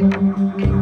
Música